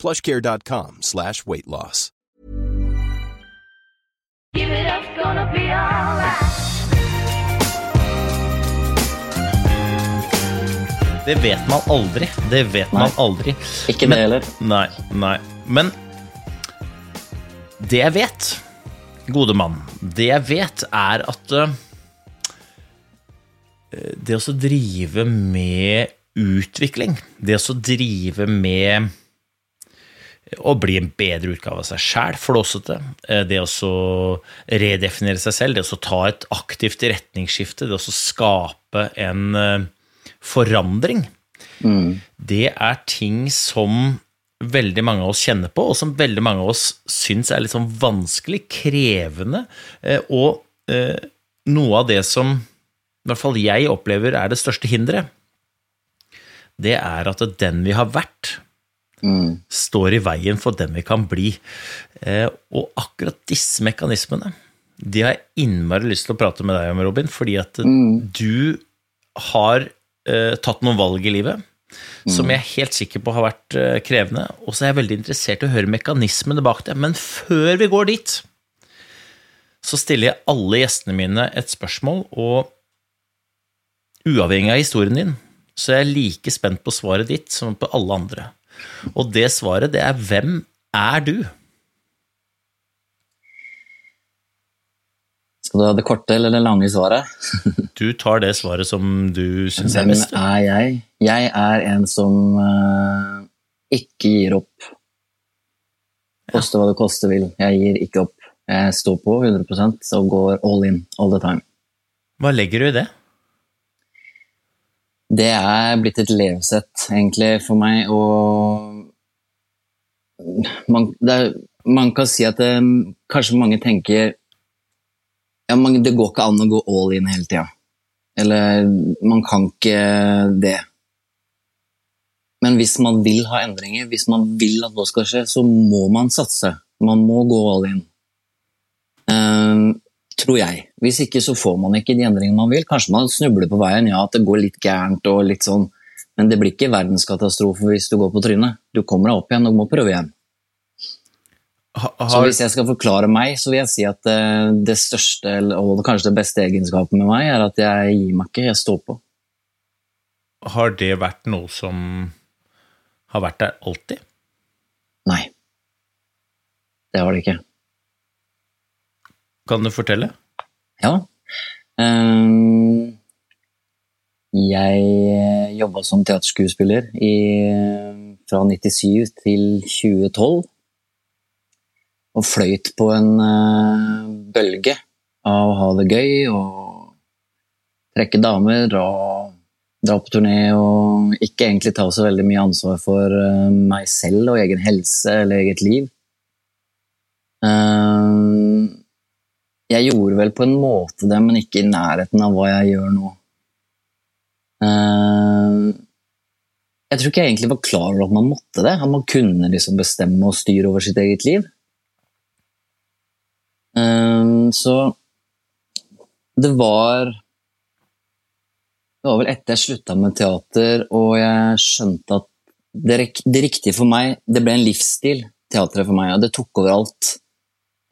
plushcare.com slash weight loss. Give it up, gonna be alright. Det vet man aldri. Det vet man Nei. aldri. Ikke det heller. Nei, nei. Men det jeg vet, gode mann, det jeg vet er at uh, det å drive med utvikling, det å drive med å bli en bedre utgave av seg sjæl, flåsete, eh, det å redefinere seg selv, det å ta et aktivt retningsskifte, det å skape en forandring. forandring, det er ting som veldig mange av oss kjenner på, og som veldig mange av oss syns er litt sånn vanskelig, krevende, eh, og eh, noe av det som i hvert fall jeg opplever er det største hinderet, det er at den vi har vært, står i veien for den vi kan bli. Eh, Og akkurat disse mekanismene, de har jeg innmari lyst til å prate med deg om, Robin, fordi at du har eh, tatt noen valg i livet som jeg er helt sikker på har vært eh, krevende, og så er jeg veldig interessert i å høre mekanismene bak det. Men før vi går dit, så stiller jeg alle gjestene mine et spørsmål, og uavhengig av historien din, så er jeg like spent på svaret ditt som på alle andre. Og det svaret, det er hvem er du? Skal du ha det korte eller det lange svaret? Du tar det svaret som du syns er Hvem er jeg? Jeg er en som uh, ikke gir opp. Koste hva det koste vil. Jeg gir ikke opp. Jeg står på 100% og går all in all the time. Hva legger du i det? Det er blitt et levesett, egentlig, for meg, og man, er, man kan si at det, kanskje mange tenker ja, man, det går ikke an å gå all in hele tida. Eller man kan ikke det. Men hvis man vil ha endringer, hvis man vil at noe skal skje, så må man satse. Man må gå all in. Eh, tror jeg. Hvis ikke så får man ikke de endringene man vil. Kanskje man snubler på veien, ja, at det går litt gærent og litt sånn, men det blir ikke verdenskatastrofe hvis du går på trynet. Du kommer deg opp igjen og må prøve igjen. Ha, Så hvis jeg skal forklare meg, så vil jeg si at eh, det største, og kanskje det beste egenskapen med meg, er at jeg gir meg ikke, jeg står på. har det vært noe som har vært der alltid? Nei. Det har det ikke. Kan du fortelle? Ja. Ehm, jeg jobba som teaterskuespiller i, fra 97 til 2012. Og fløyt på en eh, bølge av å ha det gøy og trekke damer og dra på turné og ikke egentlig ta så veldig mye ansvar for eh, meg selv og egen helse eller eget liv. Ehm, jeg gjorde vel på en måte det, men ikke i nærheten av hva jeg gjør nå. Eh, jeg tror ikke jeg egentlig var klar over at man måtte det. At man kunne liksom bestemme og styre over sitt eget liv. Eh, så det var Det var vel etter jeg slutta med teater og jeg skjønte at det, det riktige for meg Det ble en livsstil, teatret for meg, og det tok over alt.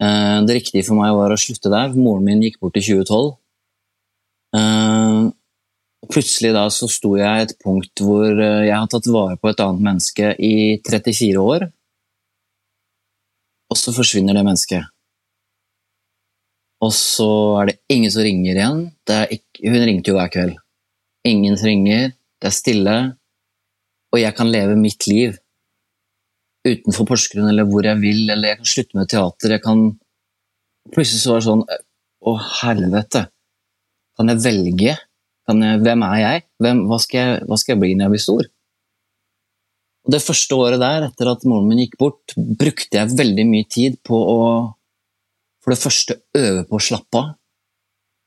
Eh, Det riktige for meg var å slutte der. Moren min gikk bort i 2012. Eh, Plutselig da så sto jeg et punkt hvor eh, jeg har tatt vare på et annet menneske i 34 år, og så forsvinner det mennesket. Og så er det ingen som ringer igjen. Ikke, hun ringte jo hver kveld. Ingen ringer, det er stille, og jeg kan leve mitt liv utenfor Porsgrunn eller hvor jeg vil, eller jeg kan slutte med teater. jeg kan... Plutselig så var det sånn Å, helvete. Kan jeg velge? Kan jeg, hvem er jeg? Hvem, hva, skal jeg hva skal jeg bli når jeg blir stor? Og det første året der, etter at moren min gikk bort, brukte jeg veldig mye tid på å for det første øve på å slappe av.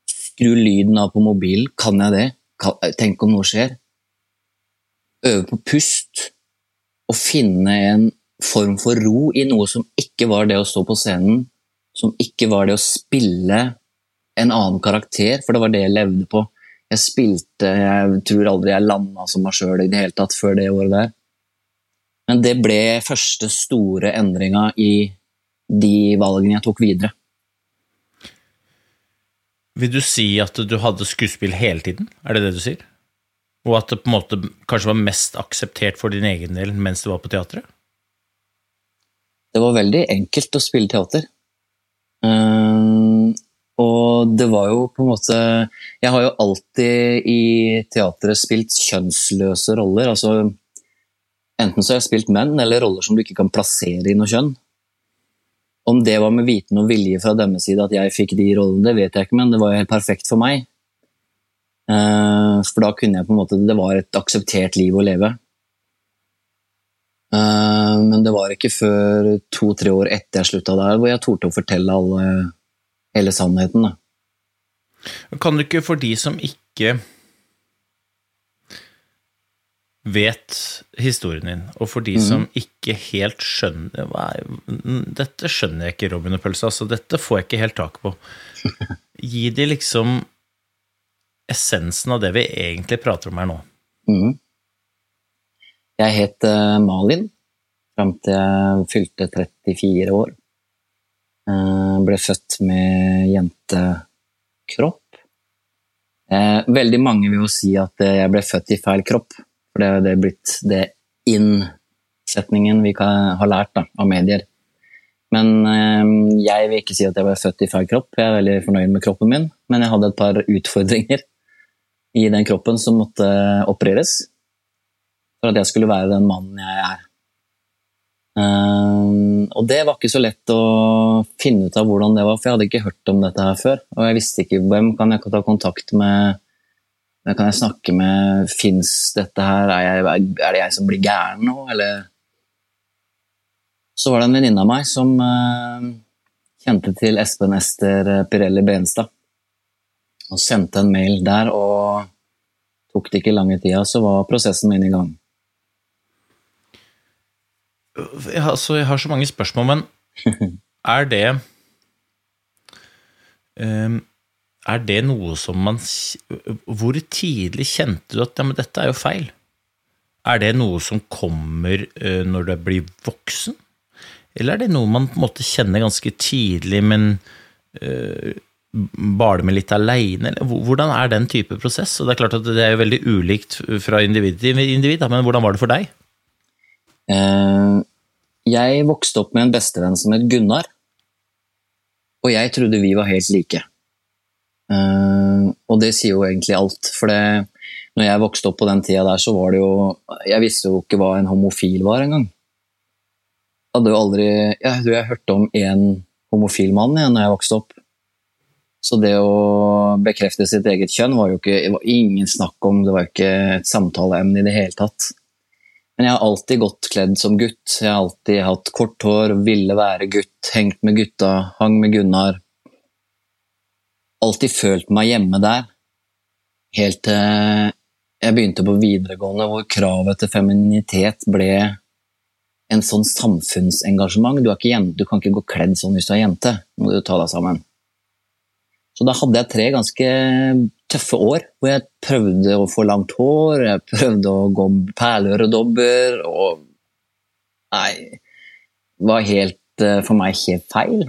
Skru lyden av på mobilen. Kan jeg det? Tenk om noe skjer. Øve på pust. Og finne en form for ro i noe som ikke var det å stå på scenen, som ikke var det å spille en annen karakter, for det var det jeg levde på. Jeg spilte Jeg tror aldri jeg landa som meg sjøl i det hele tatt før det året der. Men det ble første store endringa i de valgene jeg tok videre. Vil du si at du hadde skuespill hele tiden? Er det det du sier? Og at det på en måte kanskje var mest akseptert for din egen del mens du var på teatret? Det var veldig enkelt å spille teater. Ehm, og det var jo på en måte Jeg har jo alltid i teatret spilt kjønnsløse roller. altså Enten så har jeg spilt menn, eller roller som du ikke kan plassere i noe kjønn. Om det var med viten og vilje fra deres side at jeg fikk de rollene, det vet jeg ikke, men det var jo helt perfekt for meg. Eh, for da kunne jeg på en måte Det var et akseptert liv å leve. Eh, men det var ikke før to-tre år etter jeg slutta der, hvor jeg torde å fortelle alle hele sannheten. Da. Kan du ikke, for de som ikke vet historien din, og for de som ikke helt skjønner er, Dette skjønner jeg ikke, Robin og Pølse, altså dette får jeg ikke helt tak på. Gi de liksom essensen av det vi egentlig prater om her nå. Mhm. Jeg het eh, Malin fram til jeg fylte 34 år. Jeg ble født med jentekropp. Eh, veldig mange vil jo si at eh, jeg ble født i feil kropp, for det er blitt det inn-setningen vi har lært da, av medier. Men eh, jeg vil ikke si at jeg ble født i feil kropp, jeg er veldig fornøyd med kroppen min, men jeg hadde et par utfordringer i den kroppen som måtte opereres for at jeg skulle være den mannen jeg er. Um, og det var ikke så lett å finne ut av hvordan det var, for jeg hadde ikke hørt om dette her før. Og jeg visste ikke hvem kan jeg ta kontakt med, hvem kan jeg snakke med, fins dette her, er, jeg, er det jeg som blir gæren nå, eller Så var det en venninne av meg som uh, kjente til Espen Ester Pirelli Benstad, og sendte en mail der, og tok det ikke lange tida, så var prosessen min i gang. Jeg altså, jeg har så mange spørsmål, men er det um, Er det noe som man Hvor tidlig kjente du at ja, men dette er jo feil? Er det noe som kommer uh, når du blir voksen? Eller er det noe man på en måte kjenner ganske tidlig, men uh, baler med litt aleine? Hvordan er den type prosess? Og det er klart at det er jo veldig ulikt fra individ til individ, men hvordan var det for deg? Eh, jeg vokste opp med en bestevenn som het Gunnar, og jeg trodde vi var helt like. Eh, og det sier jo egentlig alt, for det, når jeg vokste opp på den tida der, så var det jo Jeg visste jo ikke hva en homofil var engang. Jeg hadde jo aldri Jeg tror jeg hørte om én homofil mann igjen når jeg vokste opp. Så det å bekrefte sitt eget kjønn var jo ikke var ingen snakk om, det var ikke et samtaleemne i det hele tatt. Men jeg har alltid gått kledd som gutt. Jeg har alltid hatt kort hår, ville være gutt, hengt med gutta, hang med Gunnar. Alltid følt meg hjemme der. Helt til jeg begynte på videregående, hvor kravet til femininitet ble en sånn samfunnsengasjement. Du, ikke du kan ikke gå kledd sånn hvis du er jente. Nå må du ta deg sammen. Så da hadde jeg tre ganske tøffe år, hvor jeg prøvde å få langt hår, jeg prøvde å gå perleøredobber, og Nei, var helt eh, for meg helt feil.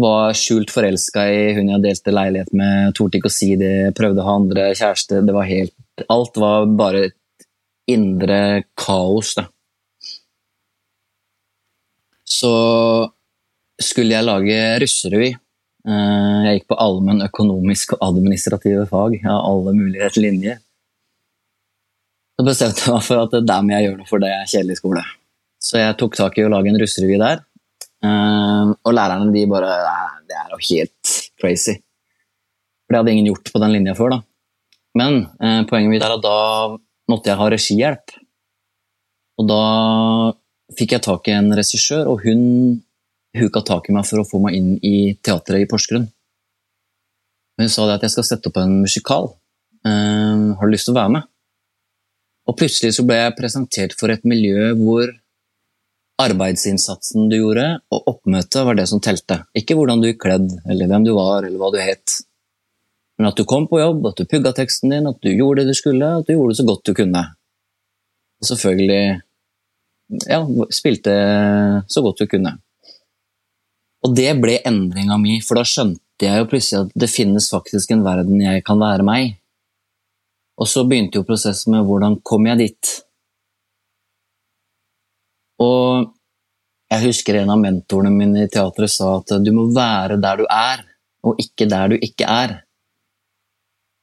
Var skjult forelska i hun jeg delte leilighet med, torde ikke å si det, prøvde å ha andre kjæreste. Det var helt Alt var bare et indre kaos, da. Så skulle jeg lage russerevy. Eh, Jeg gikk på allmenn økonomisk og administrative fag. Jeg har alle mulige linjer. Så bestemte jeg meg for at der må jeg gjøre noe for det kjedelig skole. Så jeg tok tak i å lage en russerevy der. Eh, Og lærerne de bare Det er jo helt crazy. For det hadde ingen gjort på den linja før. da. Men eh, poenget mitt er at da måtte jeg ha regihjelp. Og da fikk jeg tak i en regissør, og hun huka tak i meg for å få meg inn i teatret i Porsgrunn. Hun sa det at jeg skal sette opp en musikal. Uh, har du lyst til å være med? Og plutselig så ble jeg presentert for et miljø hvor arbeidsinnsatsen du gjorde, og oppmøtet var det som telte. Ikke hvordan du gikk kledd, eller hvem du var, eller hva du het. Men at du kom på jobb, at du pugga teksten din, at du gjorde det du skulle, at du gjorde det så godt du kunne. Og selvfølgelig ja, spilte så godt du kunne. Og det ble endringa mi, for da skjønte jeg jo plutselig at det finnes faktisk en verden jeg kan være meg. Og så begynte jo prosessen med hvordan kom jeg dit? Og jeg husker en av mentorene mine i teatret sa at du må være der du er, og ikke der du ikke er.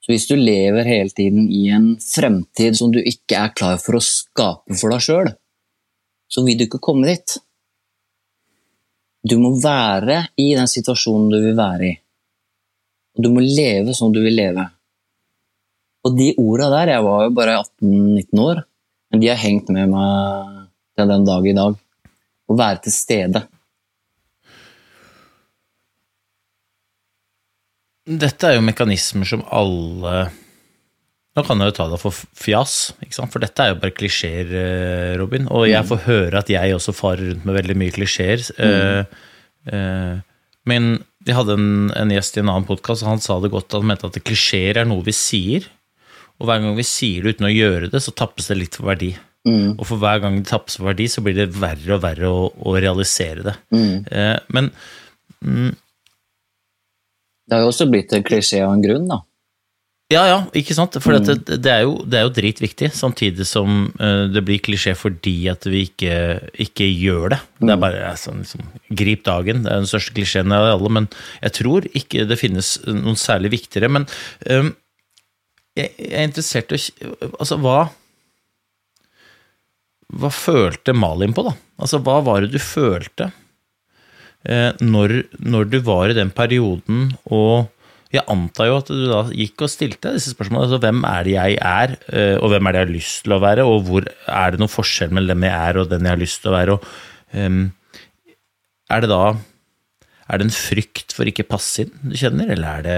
Så hvis du lever hele tiden i en fremtid som du ikke er klar for å skape for deg sjøl, så vil du ikke komme dit. Du må være i den situasjonen du vil være i. Og du må leve som du vil leve. Og de orda der, jeg var jo bare 18-19 år, men de har hengt med meg til den dag i dag. Å være til stede. Dette er jo mekanismer som alle Nå kan jeg jo ta det for fjas, for dette er jo bare klisjeer, eh, Robin. Og jeg får høre at jeg også farer rundt med veldig mye klisjeer. Mm. Uh, uh, Men jeg hadde en, en gjest i en annen podkast, og han sa det godt. Han mente at klisjeer er noe vi sier. Og hver gang vi sier det uten å gjøre det, så tappes det litt for verdi. Og for hver gang det tappes for verdi, så blir det verre og verre å, å realisere det. Eh, Men Det har jo også blitt en klisjé av en grunn, da. Ja, ja, ikke sant? For det, det, er jo, det er jo dritviktig, samtidig som eh, det blir klisjé fordi at vi ikke, ikke gjør det. Det er bare sånn, liksom, grip dagen, det er den største klisjeen av alle, men jeg tror ikke det finnes noen særlig viktigere. Men um, jeg, jeg er interessert i Altså, hva Hva følte Malin på, da? Altså, hva var det du følte eh, når, når du var i den perioden og jeg antar jo at du da gikk og stilte disse spørsmålene. Altså, hvem er det jeg er, eh, og hvem er det jeg har lyst til å være, og hvor er det noen forskjell mellom dem jeg er og den jeg har lyst til å være? Og, um, er det da Er det en frykt for ikke passe inn du kjenner, eller er det,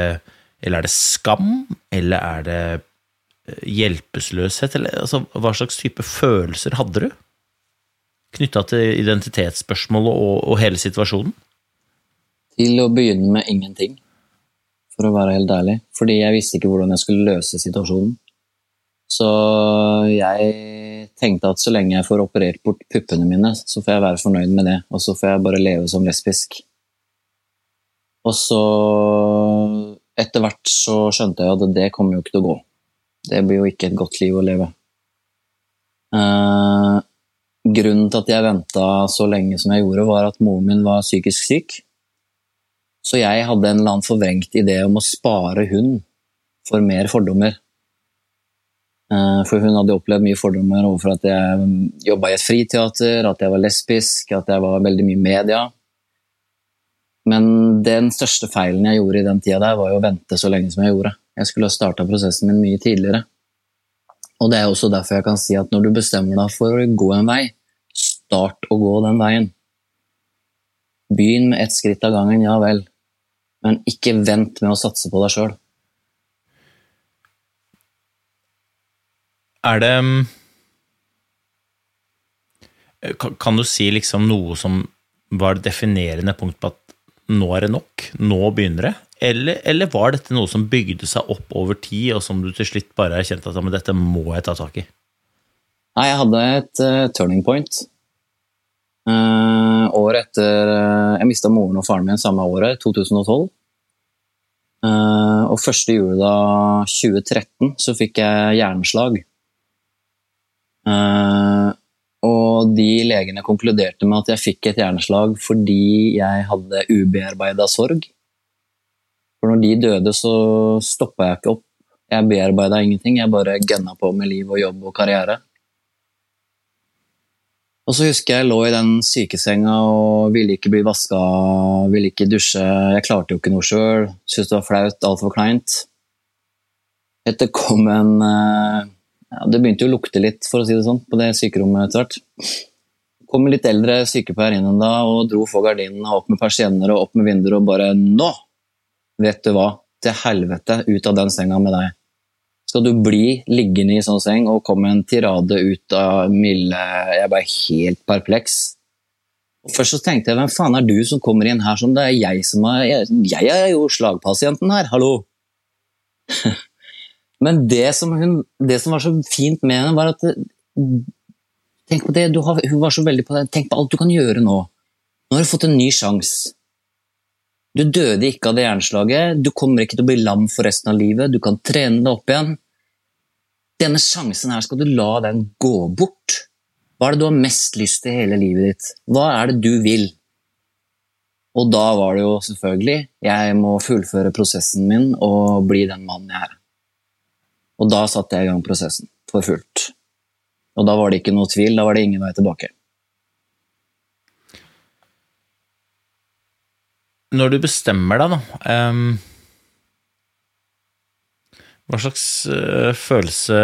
eller er det skam, eller er det eh, hjelpeløshet, altså, hva slags type følelser hadde du? Knytta til identitetsspørsmålet og, og hele situasjonen? Til å begynne med ingenting, for å være helt ærlig. Fordi jeg visste ikke hvordan jeg skulle løse situasjonen. Så jeg tenkte at så lenge jeg får operert bort puppene mine, så får jeg være fornøyd med det, og så får jeg bare leve som lesbisk. Og så Etter hvert så skjønte jeg at det kommer jo ikke til å gå. Det blir jo ikke et godt liv å leve. Eh, grunnen til at jeg venta så lenge som jeg gjorde, var at moren min var psykisk syk. Så jeg hadde en eller annen forvrengt idé om å spare hun for mer fordommer. Eh, For hun hadde opplevd mye fordommer overfor at jeg jobba i et friteater, at jeg var lesbisk, at jeg var veldig mye i media. Men den største feilen jeg gjorde i den tida der, var jo å vente så lenge som jeg gjorde. Jeg skulle ha starta prosessen min mye tidligere. Og det er også derfor jeg kan si at når du bestemmer deg for å gå en vei, start å gå den veien. Begynn med ett skritt av gangen, ja vel, men ikke vent med å satse på deg sjøl. Er det mm, kan, kan du si liksom noe som var det definerende punkt på at nå er det nok, nå begynner det? Eller, eller var dette noe som bygde seg opp over tid, og som du til slutt bare erkjente at «Ja, men dette må jeg ta tak i? Nei, jeg hadde et uh, turning point. Uh, året etter eh, Jeg mista moren og faren min samme året, 2012. Eh, og første juledag 2013 så fikk jeg hjerneslag. Eh, og de legene konkluderte med at jeg fikk et hjerneslag fordi jeg hadde ubearbeida sorg. For når de døde, så stoppa jeg ikke opp. Jeg bearbeida ingenting, jeg bare gønna på med liv og jobb og karriere. Og så husker jeg jeg lå i den sykesenga og ville ikke bli vaska, ville ikke dusje. Jeg klarte jo ikke noe sjøl. Syntes det var flaut, altfor kleint. Etter kom en, eh, ja, Det begynte jo å lukte litt, for å si det sånn, på det sykerommet etter hvert. Kom en litt eldre sykepleier inn en dag og dro for gardinene, opp med persienner og opp med vinduer og bare Nå! Vet du hva? Til helvete, ut av den senga med deg. Skal du bli liggende i sånn seng og komme en tirade ut av milde Jeg ble helt perpleks. Og Først så tenkte jeg hvem faen er du som kommer inn her som det er jeg som er Jeg, jeg er jo slagpasienten her, hallo! Men det som, hun, det som var så fint med henne, var at Tenk på det, du har, hun var så veldig på det. Tenk på alt du kan gjøre nå. Nå har du fått en ny sjanse. Du døde ikke av det hjerneslaget, du kommer ikke til å bli lam for resten av livet, du kan trene deg opp igjen. Denne sjansen her skal du la den gå bort. Hva er det du har mest lyst til i hele livet ditt? Hva er det du vil? Og da var det jo selvfølgelig jeg må fullføre prosessen min og bli den mannen jeg er. Og da satte jeg i gang prosessen for fullt. Og da var det ikke noe tvil, da var det ingen vei tilbake. Når du bestemmer deg, da um, Hva slags uh, følelse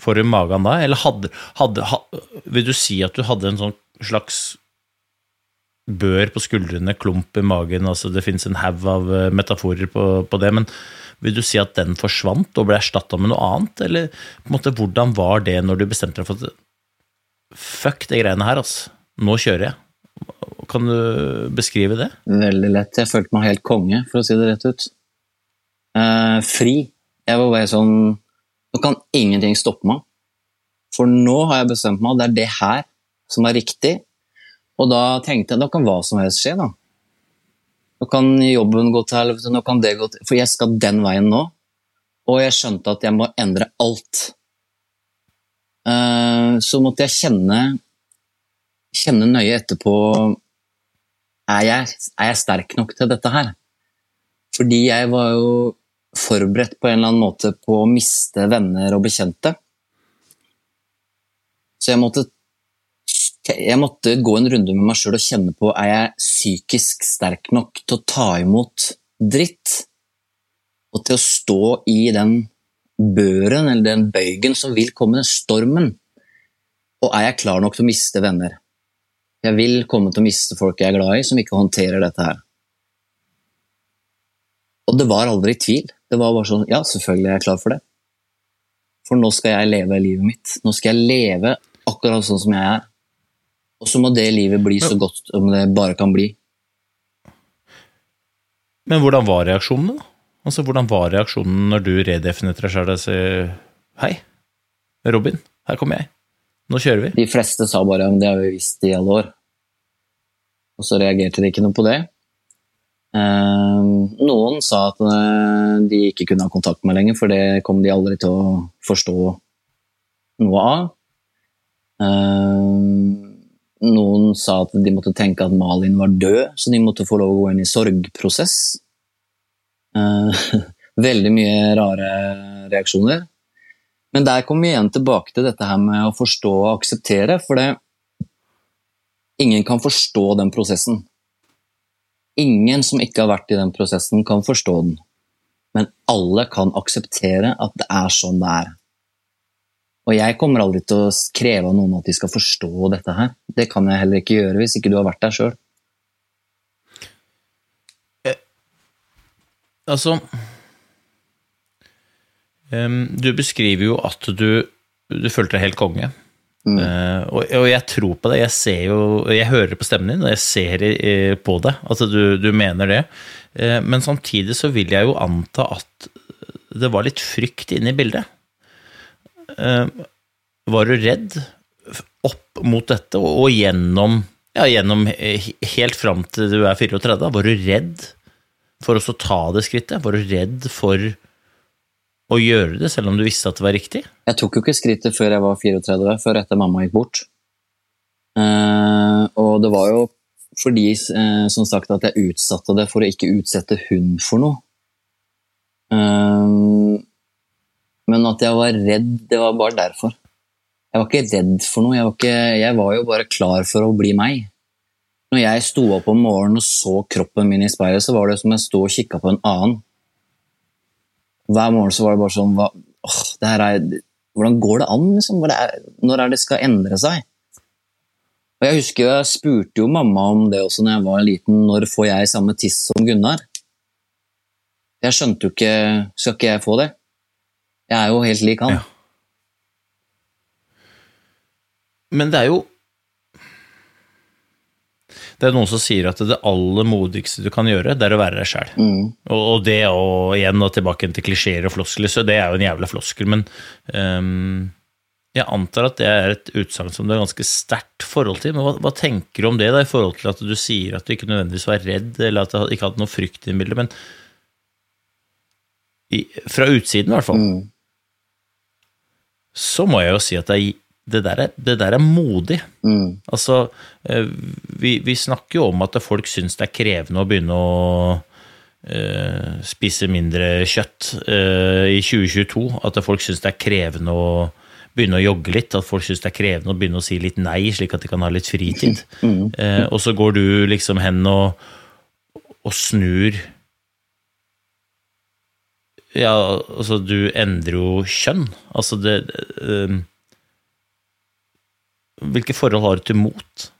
får du i magen da? Eller hadde, hadde, ha, Vil du si at du hadde en sånn slags bør på skuldrene, klump i magen altså Det fins en haug av eh, metaforer på, på det, men vil du si at den forsvant og ble erstatta med noe annet? Eller på en måte, hvordan var det når du bestemte deg for at Fuck de greiene her, altså. Nå kjører jeg. Kan du beskrive det? Veldig lett. Jeg følte meg helt konge, for å si det rett ut. Eh, fri. Jeg var bare sånn Nå kan ingenting stoppe meg. For nå har jeg bestemt meg, det er det her som er riktig. Og da tenkte jeg da kan hva som helst skje, da. Nå kan jobben gå til helvete, nå kan det gå til For jeg skal den veien nå. Og jeg skjønte at jeg må endre alt. Eh, Så måtte jeg kjenne kjenne nøye etterpå er jeg, er jeg sterk nok til dette her? Fordi jeg var jo forberedt på en eller annen måte på å miste venner og bekjente. Så jeg måtte, jeg måtte gå en runde med meg sjøl og kjenne på er jeg psykisk sterk nok til å ta imot dritt. Og til å stå i den børen eller den bøygen som vil komme, den stormen. Og er jeg klar nok til å miste venner? Jeg vil komme til å miste folk jeg er glad i, som ikke håndterer dette her. Og det var aldri tvil. Det var bare sånn Ja, selvfølgelig er jeg klar for det. For nå skal jeg leve livet mitt. Nå skal jeg leve akkurat sånn som jeg er. Og så må det livet bli så godt som det bare kan bli. Men hvordan var reaksjonen, da? Altså, Hvordan var reaksjonen når du redefinerte deg sjøl og sa hei, Robin, her kommer jeg. Nå kjører vi. De fleste sa bare at det har vi visst i alle år. Og så reagerte de ikke noe på det. Eh, noen sa at eh, de ikke kunne ha kontakt med meg lenger, for det kom de aldri til å forstå noe av. Eh, noen sa at de måtte tenke at Malin var død, så de måtte få lov å gå inn i sorgprosess. Eh, veldig mye rare reaksjoner. Men der kommer vi igjen tilbake til dette her med å forstå og akseptere, for det Ingen kan forstå den prosessen. Ingen som ikke har vært i den prosessen, kan forstå den. Men alle kan akseptere at det er sånn det er. Og jeg kommer aldri til å kreve av noen at de skal forstå dette her. Det kan jeg heller ikke gjøre hvis ikke du har vært der sjøl. Altså em, Du beskriver jo at du, du følte deg helt konge. Eh, og, og jeg tror på det. Jeg ser jo, jeg hører på stemmen din, og jeg ser uh, på det at du, du mener det. Uh, men samtidig så vil jeg jo anta at det var litt frykt inne i bildet. Var du redd opp mot dette, og, og gjennom, ja, gjennom helt fram til du er 34? da? Var du redd for å ta det skrittet? Var du redd for å gjøre det, selv om du visste at det var riktig? Jeg tok jo ikke skrittet før jeg var 34, før etter mamma gikk bort. Uh, og det var jo fordi, uh, som sagt, at jeg utsatte det for å ikke utsette hun for noe. Uh, men at jeg var redd, det var bare derfor. Jeg var ikke redd for noe, jeg var, ikke, jeg var jo bare klar for å bli meg. Når jeg sto opp om morgenen og så kroppen min i speilet, så var det som jeg sto og kikka på en annen. Hver morgen så var det bare sånn hva, åh, er, hvordan går det an? Liksom? Er, når er det skal endre seg? Og Jeg husker jeg spurte jo mamma om det også når jeg var liten. Når får jeg samme tiss som Gunnar? Jeg skjønte jo ikke Skal ikke jeg få det? Jeg er jo helt lik han. Ja. Men det er jo Det er noen som sier at det aller modigste du kan gjøre, det er å være deg sjæl. Mm. Og, og det og igjen og tilbake til klisjeer og floskler, så det er jo en jævla floskel, men um, jeg antar at det er et utsagn som du har ganske sterkt forhold til. Men hva, hva tenker du om det, da, i forhold til at du sier at du ikke nødvendigvis var redd, eller at du ikke hadde noe frykt i det bildet, men i, fra utsiden i hvert fall, Mm. så må jeg jo si at det, er, det, der, er, det der er modig. Mm. Altså, eh, vi, vi snakker jo om at folk syns det er krevende å begynne å uh, spise mindre kjøtt uh, i 2022. At folk syns det er krevende å begynne å jogge litt. At folk syns det er krevende å begynne å si litt nei, slik at de kan ha litt fritid. Eh, og så går du liksom hen og, og snur Ja, altså, du endrer jo kjønn. Altså, det Hvilke forhold har du til mot?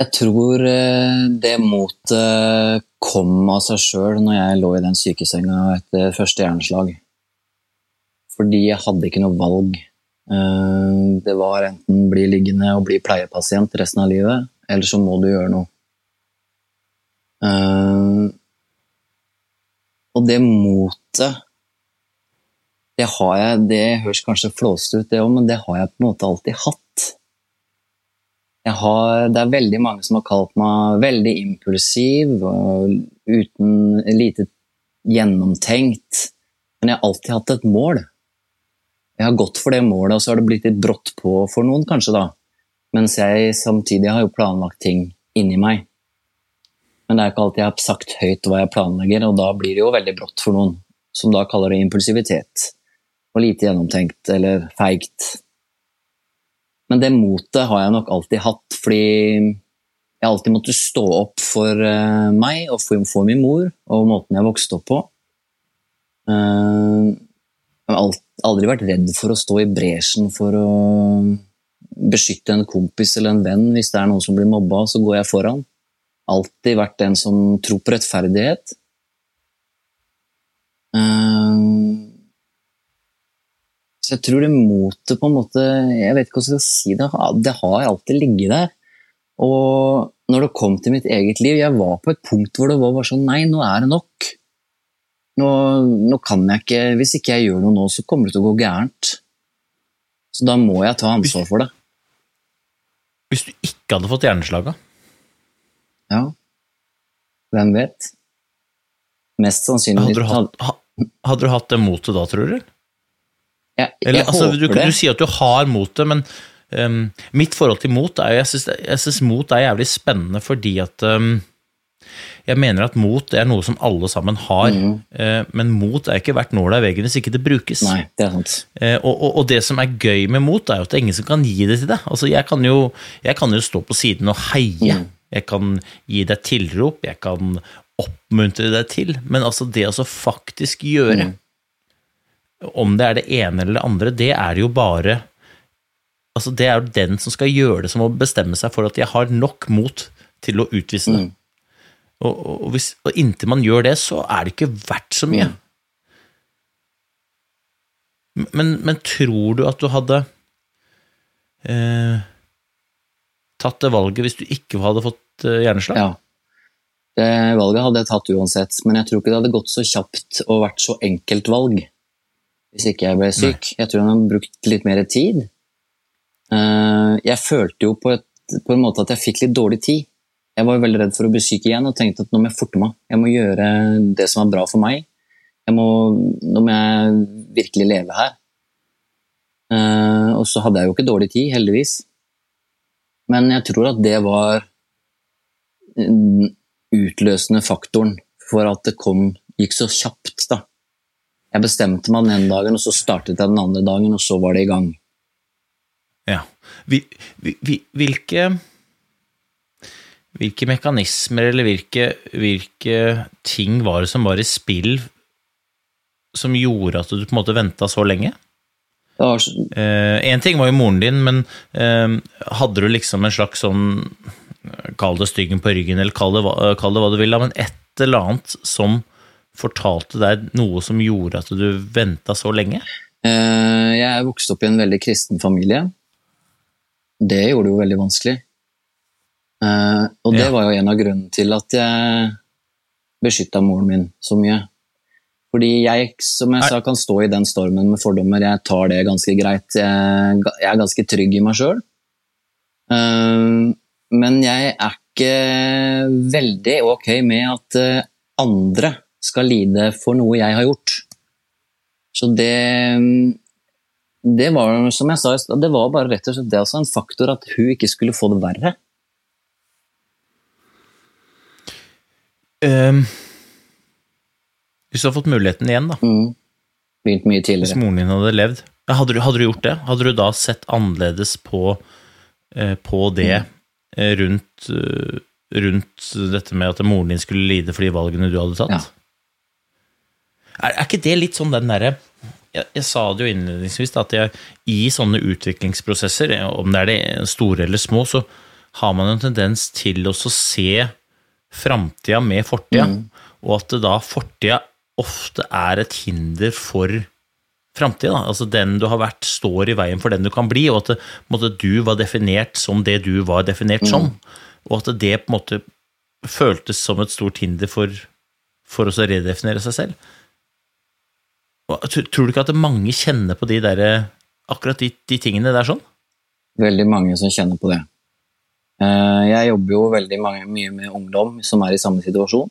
Jeg tror eh, det motet kom av seg sjøl når jeg lå i den sykesenga etter første hjerneslag. Fordi jeg hadde ikke noe valg. Eh, Det var enten bli liggende og bli pleiepasient resten av livet, eller så må du gjøre noe. Eh, Og det motet det har jeg, det høres kanskje flåsete ut, det òg, men det har jeg på en måte alltid hatt. Har, det er veldig mange som har kalt meg veldig impulsiv uten lite gjennomtenkt. Men jeg har alltid hatt et mål. Jeg har gått for det målet, og så har det blitt litt brått på for noen, kanskje, da. Mens jeg samtidig har jo planlagt ting inni meg. Men det er ikke alltid jeg har sagt høyt hva jeg planlegger, og da blir det jo veldig brått for noen, som da kaller det impulsivitet. Og lite gjennomtenkt eller feigt. Men det motet har jeg nok alltid hatt, fordi jeg alltid måtte stå opp for eh, meg og for, min mor og måten jeg vokste opp på. Eh, jeg har aldri vært redd for å stå i bresjen for å beskytte en kompis eller en venn. Hvis det er noen som blir mobba, så går jeg foran. Alltid vært den som tror på rettferdighet. Eh, så jeg tror det motet på en måte Jeg vet ikke hvordan jeg skal si. Det det har alltid ligget der. Og når det kom til mitt eget liv Jeg var på et punkt hvor det var bare sånn Nei, nå er det nok. Nå, nå kan jeg ikke Hvis ikke jeg gjør noe nå, så kommer det til å gå gærent. Så da må jeg ta ansvar for det. Hvis du ikke hadde fått hjerneslaga? Ja. Hvem vet? Mest sannsynlig Hadde du hatt, hadde du hatt det motet da, tror du? Jeg, jeg Eller, altså, du, du sier at du har motet, men um, mitt forhold til mot er syns, jeg syns mot er jævlig spennende fordi at um, jeg mener at mot er noe som alle sammen har, eh, men mot er ikke verdt nåla i veggen hvis ikke det brukes. Nei, det er sant. Eh, og, og, og det som er gøy med mot, er jo at det er ingen som kan gi det til deg. Altså, jeg, kan jo, jeg kan jo stå på siden og heie. Mm. Jeg kan gi deg tilrop, jeg kan oppmuntre deg til, men altså det å faktisk gjøre Mm. Om det er det ene eller det andre, det er jo bare Altså, det er jo den som skal gjøre det, som må bestemme seg for at jeg har nok mot til å utvise det. Mm. Og, og, hvis, og inntil man gjør det, så er det ikke verdt så mye. Mm. Men, men tror du at du hadde eh, tatt det valget hvis du ikke hadde fått eh, hjerneslag? Ja. Det valget hadde jeg tatt uansett, men jeg tror ikke det hadde gått så kjapt og vært så enkelt valg hvis ikke jeg ble syk. Jeg tror jeg hadde brukt litt mer tid. Eh, Jeg følte jo på, et, på en måte at jeg fikk litt dårlig tid. Jeg var jo veldig redd for å bli syk igjen og tenkte at nå må jeg forte meg. Jeg må gjøre det som er bra for meg. Jeg må, nå må jeg virkelig leve her. Eh, Og så hadde jeg jo ikke dårlig tid, heldigvis. Men jeg tror at det var utløsende faktoren for at det kom, gikk så kjapt. da. Jeg bestemte meg den ene dagen, og så startet jeg den andre dagen, og så var det i gang. Ja. Vi, vi, vi, hvilke Hvilke mekanismer eller hvilke, hvilke ting var det som var i spill som gjorde at du på en måte venta så lenge? Én så- Én ting var jo moren din, men eh, hadde du liksom en slags sånn Kall det styggen på ryggen, eller kall det, hva- kall det hva du vil, men et eller annet som fortalte deg noe som gjorde at du venta så lenge? Eh, Jeg er vokst opp i en veldig kristen familie. Det gjorde det jo veldig vanskelig. Eh, Og det Ja. var jo en av grunnene til at jeg beskytta moren min så mye. Fordi jeg, som jeg sa, kan stå i den stormen med fordommer. Jeg tar det ganske greit. Jeg, er ganske trygg i meg sjøl. Men jeg er ikke veldig ok med at eh, andre skal lide for noe jeg har gjort. Så det Det var, som jeg sa det var bare rett og slett det også, en faktor at hun ikke skulle få det verre. Um, hvis du hadde fått muligheten igjen, da, Mm. Begynt mye hvis tidligere. moren din hadde levd, hadde, du, hadde du gjort det? Hadde du da sett annerledes på, eh, på det mm. rundt, eh, rundt dette med at moren din skulle lide for de valgene du hadde tatt? Ja. Er, er ikke det litt sånn den derre jeg, jeg sa det jo innledningsvis, at jeg, i sånne utviklingsprosesser, eh, om det er det store eller små, så har man en tendens til å se framtida med fortida, og at det da fortida ofte er et hinder for framtida. Altså den du har vært, står i veien for den du kan bli, og at en måte, du var definert som det du var definert som. Og at det på en måte føltes som et stort hinder for, for å redefinere seg selv. Tror du ikke at mange kjenner på de der, akkurat de, de tingene der sånn? Veldig mange som kjenner på det. Eh, Jeg jobber jo veldig mange, mye med ungdom som er i samme situasjon.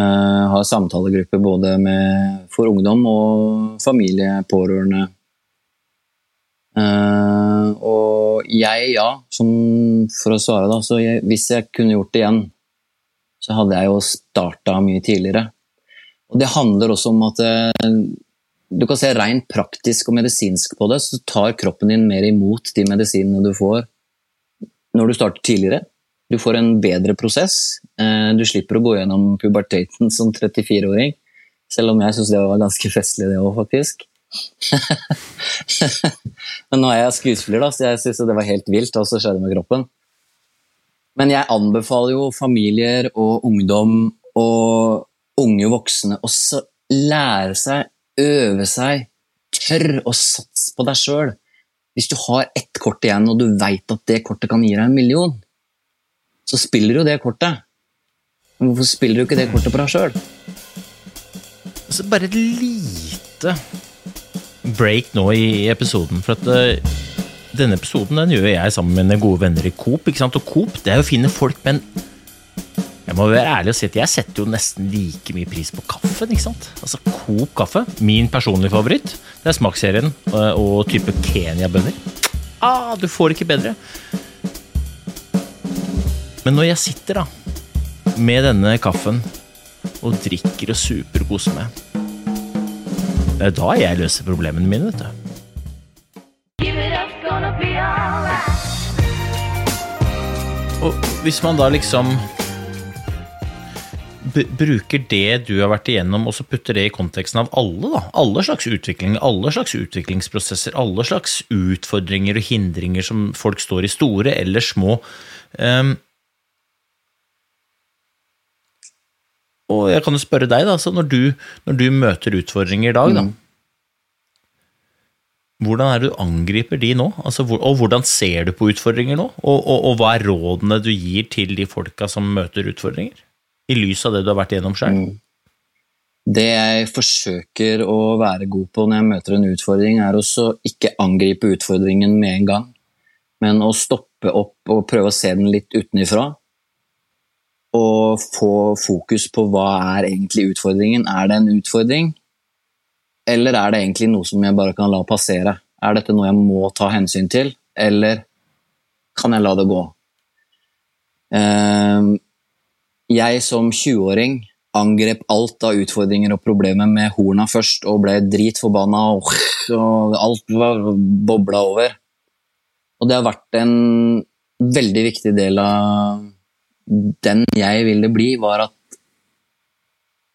Jeg Har samtalegrupper både med, for ungdom og familie, pårørende. Eh, Og jeg, ja, som for å svare, da, så jeg, hvis jeg kunne gjort det igjen, så hadde jeg jo starta mye tidligere. Og det handler også om at eh, du kan se rent praktisk og medisinsk på det, så tar kroppen din mer imot de medisinene du får når du starter tidligere. Du får en bedre prosess. Eh, Du slipper å gå gjennom puberteten som 34-åring, selv om jeg syns det var ganske festlig, det òg, faktisk. Men nå er jeg skuespiller, da, så jeg syns det var helt vilt hva som skjedde med kroppen. Men jeg anbefaler jo familier og ungdom og unge voksne å lære seg, øve seg, tør å satse på deg sjøl. Hvis du har ett kort igjen, og du veit at det kortet kan gi deg en million, så spiller du det kortet. Men hvorfor spiller du ikke det kortet på deg sjøl? Altså, bare et lite break nå i episoden, for at eh, denne episoden den gjør jeg sammen med mine gode venner i Coop. ikke sant? Og Coop det er jo finne folk, men jeg må være ærlig og si at jeg setter jo nesten like mye pris på kaffen. ikke sant? Altså Coop kaffe, min personlige favoritt, det er smaksserien eh, og type Kenya-bønner. Ah, du får ikke bedre. Men når jeg sitter da, med denne kaffen og drikker og super og koser meg, det er da jeg løser problemene mine, vet du. Og hvis man da liksom bruker det du har vært igjennom, og så putter det i konteksten av alle, da. Alle slags utvikling, alle slags utviklingsprosesser, alle slags utfordringer og hindringer som folk står i, store eller små. Um, og jeg kan jo spørre deg, da, så når du, når du møter utfordringer i dag, da. Hvordan er det du angriper de nå? Altså, og hvordan ser du på utfordringer nå? Og, og, og hva er rådene du gir til de folka som møter utfordringer? I lys av det du har vært igjennom sjøl? Det jeg forsøker å være god på når jeg møter en utfordring, er også ikke angripe utfordringen med en gang, men å stoppe opp og prøve å se den litt utenifra. Og få fokus på hva er egentlig utfordringen. Er det en utfordring, eller er det egentlig noe som jeg bare kan la passere? Er dette noe jeg må ta hensyn til, eller kan jeg la det gå? Ehm, jeg som 20-åring angrep alt av utfordringer og problemer med horna først, og ble dritforbanna, og, og alt var bobla over. Og det har vært en veldig viktig del av den jeg ville bli, var at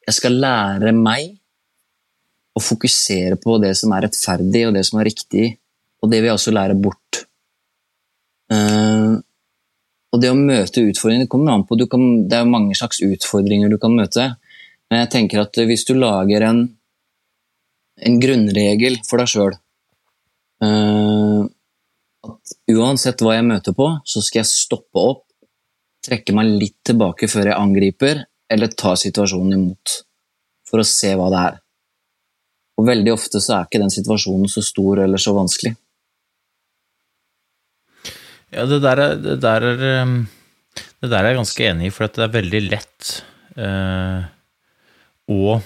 jeg skal lære meg å fokusere på det som er rettferdig og det som er riktig, og det vil jeg også lære bort. Eh, og det å møte utfordringer det kommer an på, kan, Det er mange slags utfordringer du kan møte. Men jeg tenker at hvis du lager en, en grunnregel for deg sjøl At uansett hva jeg møter på, så skal jeg stoppe opp, trekke meg litt tilbake før jeg angriper, eller ta situasjonen imot. For å se hva det er. Og veldig ofte så er ikke den situasjonen så stor eller så vanskelig. Ja, det der er, det der er, um, det der er jeg ganske enig i, for det er veldig lett eh, å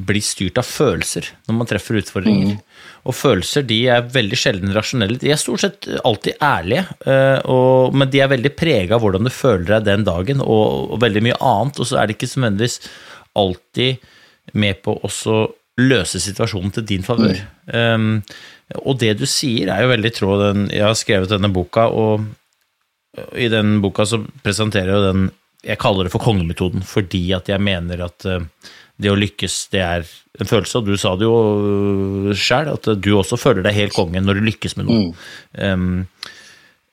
bli styrt av følelser når man treffer utfordringer. Og følelser de er veldig sjelden rasjonelle. De er stort sett alltid ærlige, eh, og, men de er veldig prega av hvordan du føler deg den dagen, og, og veldig mye annet. Og så er det ikke som nødvendigvis alltid med på å løse situasjonen til din favør. Um, og det du sier, er jo veldig i tråd den Jeg har skrevet denne boka, og i den boka så presenterer jeg den Jeg kaller det for kongemetoden fordi at jeg mener at uh, det å lykkes, det er en følelse, og du sa det jo uh, sjøl, at du også føler deg helt konge når du lykkes med noe. Mm. Um,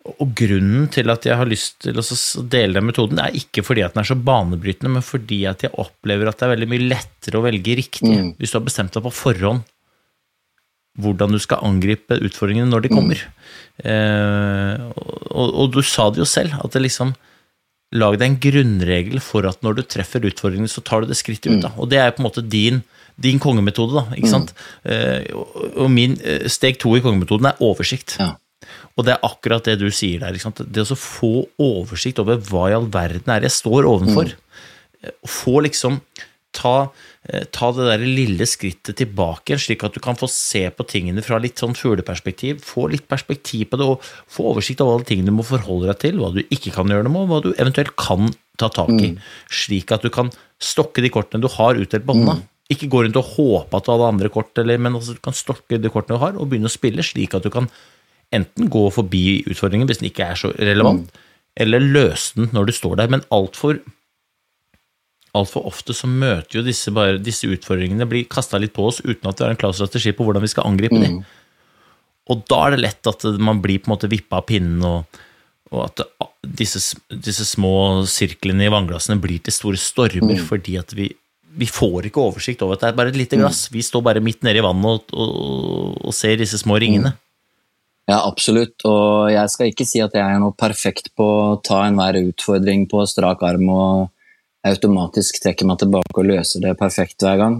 og grunnen til at jeg har lyst til å dele den metoden, er ikke fordi at den er så banebrytende, men fordi at jeg opplever at det er veldig mye lettere å velge riktig mm. hvis du har bestemt deg på forhånd hvordan du skal angripe utfordringene når de kommer. Mm. Eh, og, og, du sa det jo selv, at det liksom Lag deg en grunnregel for at når du treffer utfordringene, så tar du det skrittet ut. Da. Og det er på en måte din, din kongemetode. da, ikke sant? Eh, og min eh, Steg to i kongemetoden er oversikt. Ja. Og det er akkurat det du sier der. ikke sant? Det å få oversikt over hva i all verden er jeg står ovenfor. Mm. Få liksom ta, eh, ta, det der lille skrittet tilbake, slik at du kan få se på tingene fra litt sånn fugleperspektiv. Få litt perspektiv på det, og få oversikt over alle tingene du må forholde deg til, hva du ikke kan gjøre noe med, og hva du eventuelt kan ta tak i. Mm. Slik at du kan stokke de kortene du har utdelt på hånda. Mm. Ikke gå rundt og håpe at du hadde andre kort, eller, men altså, du kan stokke de kortene du har, og begynne å spille, slik at du kan enten gå forbi utfordringen hvis den ikke er så relevant, mm. eller løse den når du står der. Men altfor altfor ofte så møter jo disse, bare, disse utfordringene blir kasta litt på oss uten at vi har en klar strategi på hvordan vi skal angripe mm. dem. Og da er det lett at man blir på en måte vippa av pinnen, og, og at disse, disse, små sirklene i vannglassene blir til store stormer mm. fordi at vi, vi får ikke oversikt over at det er bare et lite mm. glass. Mm. Vi står bare midt nede i vannet og, og, og ser disse små ringene. Mm. Ja, absolutt. Og jeg skal ikke si at jeg er noe perfekt på å ta enhver utfordring på strak arm og automatisk trekker meg tilbake og løser det perfekt hver gang.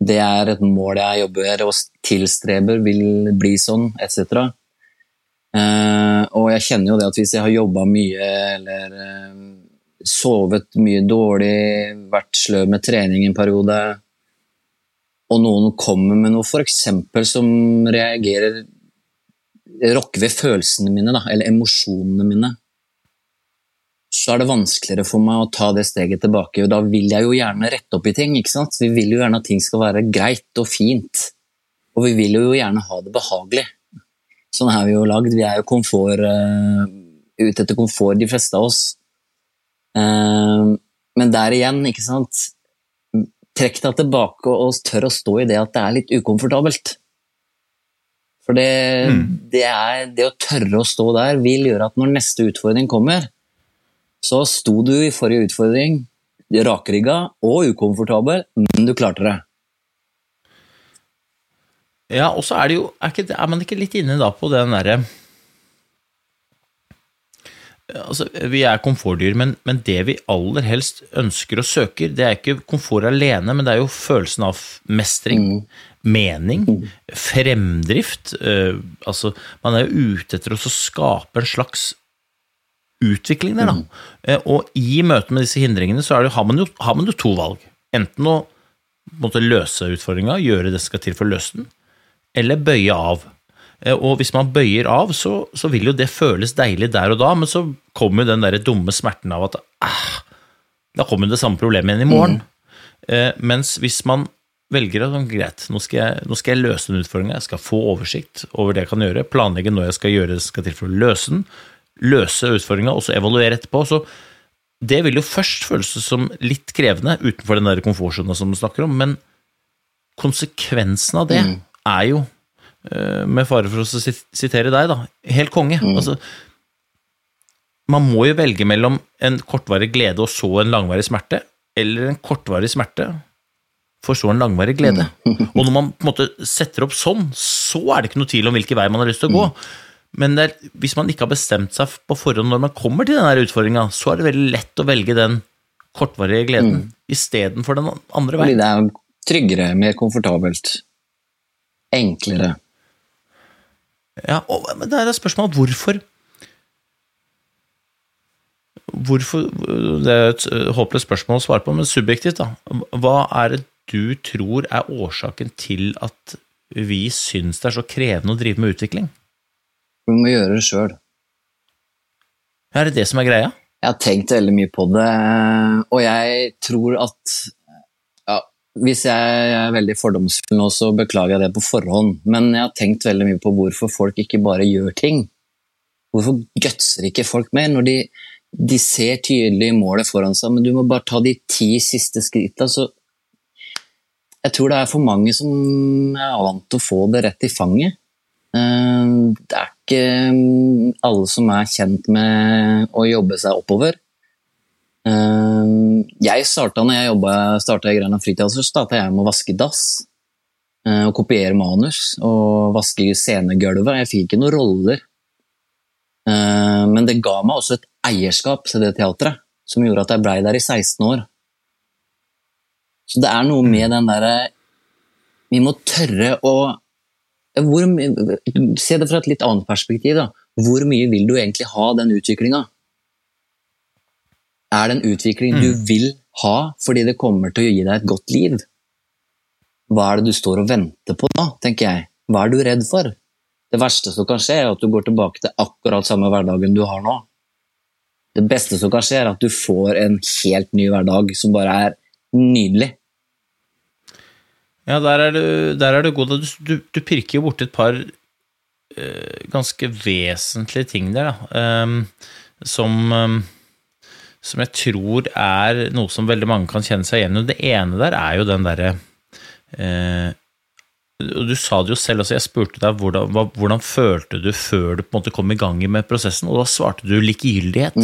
Det er et mål jeg jobber og tilstreber, vil bli sånn, etc. Eh, og jeg kjenner jo det at hvis jeg har jobba mye eller eh, sovet mye dårlig, vært sløv med trening en periode, og noen kommer med noe f.eks. som reagerer Rokker ved følelsene mine, da, eller emosjonene mine, så er det vanskeligere for meg å ta det steget tilbake. og Da vil jeg jo gjerne rette opp i ting. ikke sant? Vi vil jo gjerne at ting skal være greit og fint. Og vi vil jo gjerne ha det behagelig. Sånn er vi jo lagd. Vi er jo komfort, uh, ute etter komfort, de fleste av oss. Uh, men der igjen, ikke sant Trekk deg tilbake og tør å stå i det at det er litt ukomfortabelt. For det, mm. det, er, det å tørre å stå der vil gjøre at når neste utfordring kommer, så sto du i forrige utfordring rakrygga og ukomfortabel, men du klarte det. Ja, og så er det jo er, ikke, er, man ikke litt inne da på den derre Altså, vi er komfortdyr, men, men, det vi aller helst ønsker og søker, det er ikke komfort alene, men det er jo følelsen av mestring, mm. mening, mm. fremdrift. Uh, altså, man er jo ute etter å skape en slags utvikling der, da. Eh, og i møte med disse hindringene så det, har, man jo, har, man jo, to valg. Enten å måtte løse utfordringa, gjøre det som skal til for å løse den, eller bøye av. Eh, og hvis man bøyer av, så, så, vil jo det føles deilig der og da, men så kommer jo den der dumme smerten av at ah, da kommer det samme problemet igjen i morgen. Mm. Eh, mens hvis man velger at greit, nå skal, jeg, nå skal jeg løse den utfordringa, jeg skal få oversikt over det jeg kan gjøre, planlegge når jeg skal gjøre det som skal til for å løse den, løse utfordringa og så evaluere etterpå. Så det vil jo først føles som litt krevende utenfor den der komfortsonen som du snakker om, men konsekvensen av det er jo, eh, med fare for å sitere deg, da, helt konge. Altså, man må jo velge mellom en kortvarig glede og så en langvarig smerte, eller en kortvarig smerte for så en langvarig glede. Og når man på en måte setter opp sånn, så er det ikke noe tvil om hvilken vei man har lyst til å gå. Men er, hvis man ikke har bestemt seg på forhånd når man kommer til denne utfordringa, så er det veldig lett å velge den kortvarige gleden istedenfor den andre veien. Fordi det er tryggere, mer komfortabelt. Enklere. Ja, og, men det er et spørsmål hvorfor Hvorfor Det er et øh, håpløst spørsmål å svare på, men subjektivt, da. Hva er det du tror er årsaken til at vi syns det er så krevende å drive med utvikling? Du må gjøre det sjøl. Er det det som er greia? Jeg har tenkt veldig mye på det, og jeg tror at ja, Hvis jeg er veldig fordomsfull nå, så beklager jeg det på forhånd, men jeg har tenkt veldig mye på hvorfor folk ikke bare gjør ting. Hvorfor gutser ikke folk mer når de, de ser tydelig målet foran seg, men du må bare ta de ti siste skrittene, så Jeg tror det er for mange som er vant til å få det rett i fanget. Eh, Det er ikke mm, alle som er kjent med å jobbe seg oppover. Eh, Jeg starta når jeg jobbet, starta i Grønland fritid, så starta jeg med å vaske dass. eh, Og kopiere manus og vaske scenegulvet. Jeg fikk ikke noen roller. Eh, Men det ga meg også et eierskap til det teatret, som gjorde at jeg blei der i 16 år. Så det er noe med den derre Vi må tørre å hvor, Se det fra et litt annet perspektiv. Da. Hvor mye vil du egentlig ha den utviklinga? Er det en utvikling du vil ha fordi det kommer til å gi deg et godt liv? Hva er det du står og venter på da, tenker jeg? Hva er du redd for? Det verste som kan skje, er at du går tilbake til akkurat samme hverdagen du har nå. Det beste som kan skje, er at du får en helt ny hverdag som bare er nydelig. Ja, der er du, der er du god. Du, du, du pirker jo borti et par uh, ganske vesentlige ting der, da. Um, som, um, som jeg tror er noe som veldig mange kan kjenne seg igjen i. Det ene der er jo den derre eh, Du sa det jo selv også, jeg spurte deg hvordan, hva, hvordan følte du før du på en måte kom i gang med prosessen, og da svarte du likegyldighet.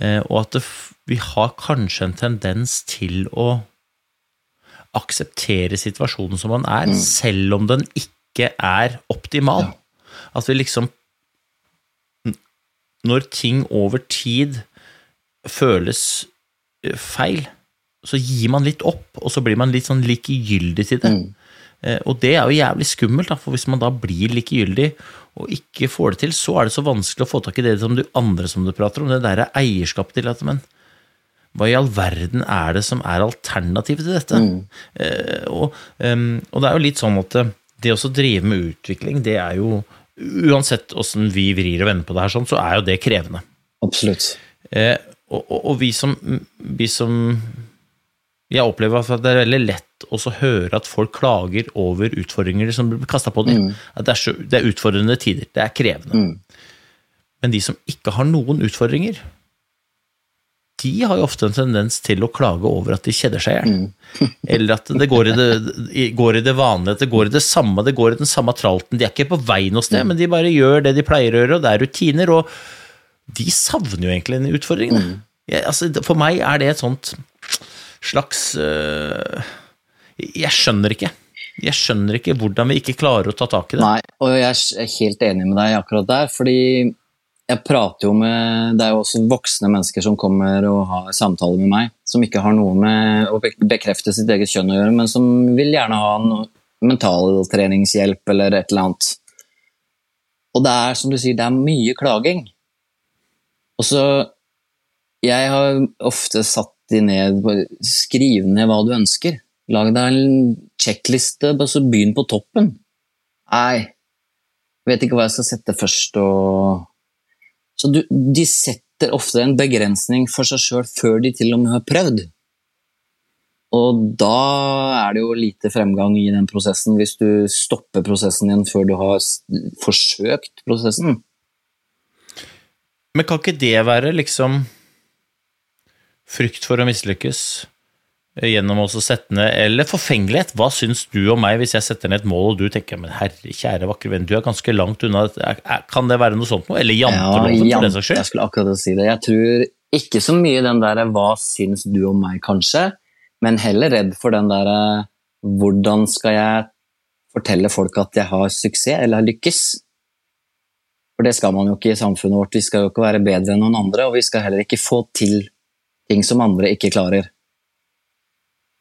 Eh, og at det, vi har kanskje en tendens til å akseptere situasjonen som man er, selv om den ikke er optimal. At vi liksom Når ting over tid føles eh, feil, så gir man litt opp, og så blir man litt sånn likegyldig til det. Mm. Og det er jo jævlig skummelt, da, for hvis man da blir likegyldig og ikke får det til, så er det så vanskelig å få tak i det som du andre som du prater om, det der eierskapet til at men hva i all verden er det som er alternativet til dette? Eh, og, um, og det er jo litt sånn at det, det å drive med utvikling, det er jo Uansett åssen vi vrir og vender på det her, sånn, så er jo det krevende. Absolutt. Eh, og, og, og vi som, vi som Jeg opplever at det er veldig lett å høre at folk klager over utfordringer som blir kasta på dem. At det er, så, det er utfordrende tider. Det er krevende. Men de som ikke har noen utfordringer, de har jo ofte en tendens til å klage over at de kjeder seg i hjel. Eller at det går i det, går i det vanlige, at det går i det samme, det går i den samme tralten. De er ikke på vei noe sted, men de bare gjør det de pleier å gjøre, og det er rutiner. Og de savner jo egentlig den utfordringen. Jeg, altså, for meg er det et sånt slags øh, Jeg skjønner ikke. Jeg skjønner ikke hvordan vi ikke klarer å ta tak i det. Nei, og jeg er helt enig med deg akkurat der, fordi jeg prater jo med Det er jo også voksne mennesker som kommer og har samtaler med meg, som ikke har noe med å bekrefte sitt eget kjønn å gjøre, men som vil gjerne ha noe mentaltreningshjelp eller et eller annet. Og det er som du sier, det er mye klaging. Og så Jeg har ofte satt de ned Skriv ned hva du ønsker. Lag deg en sjekkliste, bare så begynn på toppen. Nei, vet ikke hva jeg skal sette først. Og... Så du, de setter ofte en begrensning for seg sjøl før de til og med har prøvd. Og da er det jo lite fremgang i den prosessen hvis du stopper prosessen igjen før du har forsøkt prosessen. Men kan ikke det være liksom frykt for å mislykkes gjennom å sette ned Eller forfengelighet. Hva syns du om meg hvis jeg setter ned et mål, og du tenker men herre kjære vakre venn, du er ganske langt unna Kan det være noe sånt noe? Eller janteloven, for jante- den saks Jeg skyld? skulle akkurat si det. Jeg tror ikke så mye den der 'hva syns du om meg', kanskje, men heller redd for den der 'hvordan skal jeg fortelle folk at jeg har suksess eller har lykkes'? For det skal man jo ikke i samfunnet vårt. Vi skal jo ikke være bedre enn noen andre, og vi skal heller ikke få til ting som andre ikke klarer.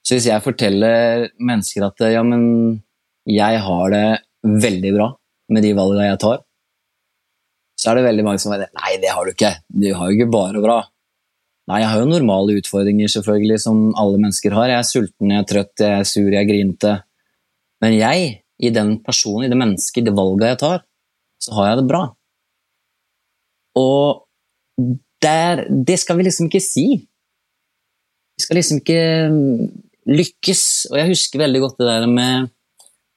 Så hvis jeg forteller mennesker at ja, men jeg har det veldig bra med de valgene jeg tar, så er det veldig mange som sier nei, det har du ikke. Du har jo ikke bare bra. Nei, jeg har jo normale utfordringer, selvfølgelig, som alle mennesker har. Jeg er sulten, jeg er trøtt, jeg er sur, jeg er grinete. Men jeg, i den personen, i det mennesket, i det valget jeg tar, så har jeg det bra. Og der, det skal vi liksom ikke si. Vi skal liksom ikke lykkes. Og jeg husker veldig godt det der med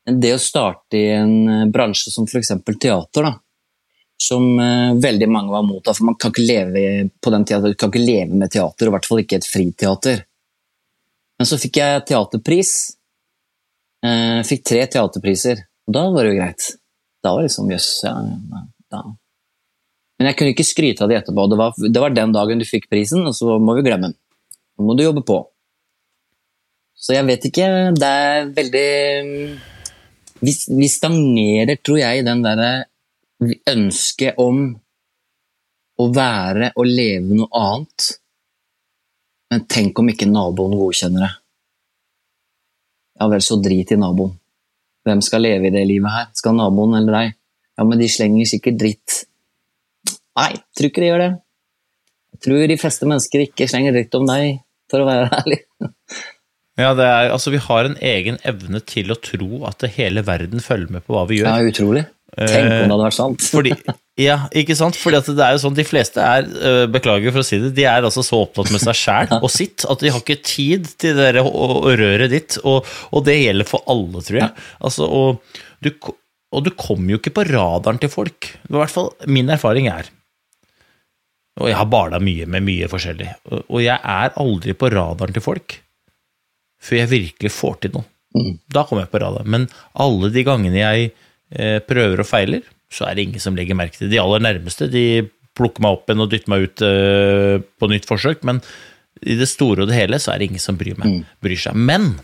det å starte i en eh, bransje som f.eks. teater. da som eh, veldig mange var mot. For man kan ikke leve på den tida, du kan ikke leve med teater, og i hvert fall ikke et friteater. Men så fikk jeg teaterpris. Eh, fikk tre teaterpriser. Og da var det jo greit. Da var det liksom jøss, ja, ja, da. Men jeg kunne ikke skryte av det etterpå. Det var, det var den dagen du fikk prisen, og så må vi glemme den. Nå må du jobbe på. Så jeg vet ikke. Det er veldig Vi, vi stagnerer, tror jeg, i den derre ønsket om å være og leve noe annet. Men tenk om ikke naboen godkjenner det. Ja vel, så drit i naboen. Hvem skal leve i det livet her? Skal naboen eller deg? Ja, men de slenger sikkert dritt. Nei, tror ikke de gjør det. Jeg tror de fleste mennesker ikke slenger dritt om deg, for å være ærlig. Ja, det er, altså Vi har en egen evne til å tro at hele verden følger med på hva vi gjør. Ja, utrolig. Tenk om det hadde vært sant. Fordi, ja, ikke sant? Fordi at det er jo sånn, De fleste er øh, beklager for å si det, de er altså så opptatt med seg sjæl og sitt at de har ikke tid til det røret ditt. Og, og det gjelder for alle, tror jeg. Altså, og, du, og du kommer jo ikke på radaren til folk. I hvert fall min erfaring er Og jeg har bala mye med mye forskjellig. Og, og jeg er aldri på radaren til folk før jeg virkelig får til noe. Da kommer jeg på radaren. Men alle de gangene jeg eh, prøver og feiler, så er det ingen som legger merke til det. De aller nærmeste de plukker meg opp igjen og dytter meg ut eh, på nytt forsøk, men i det store og det hele så er det ingen som bryr, meg, bryr seg. Men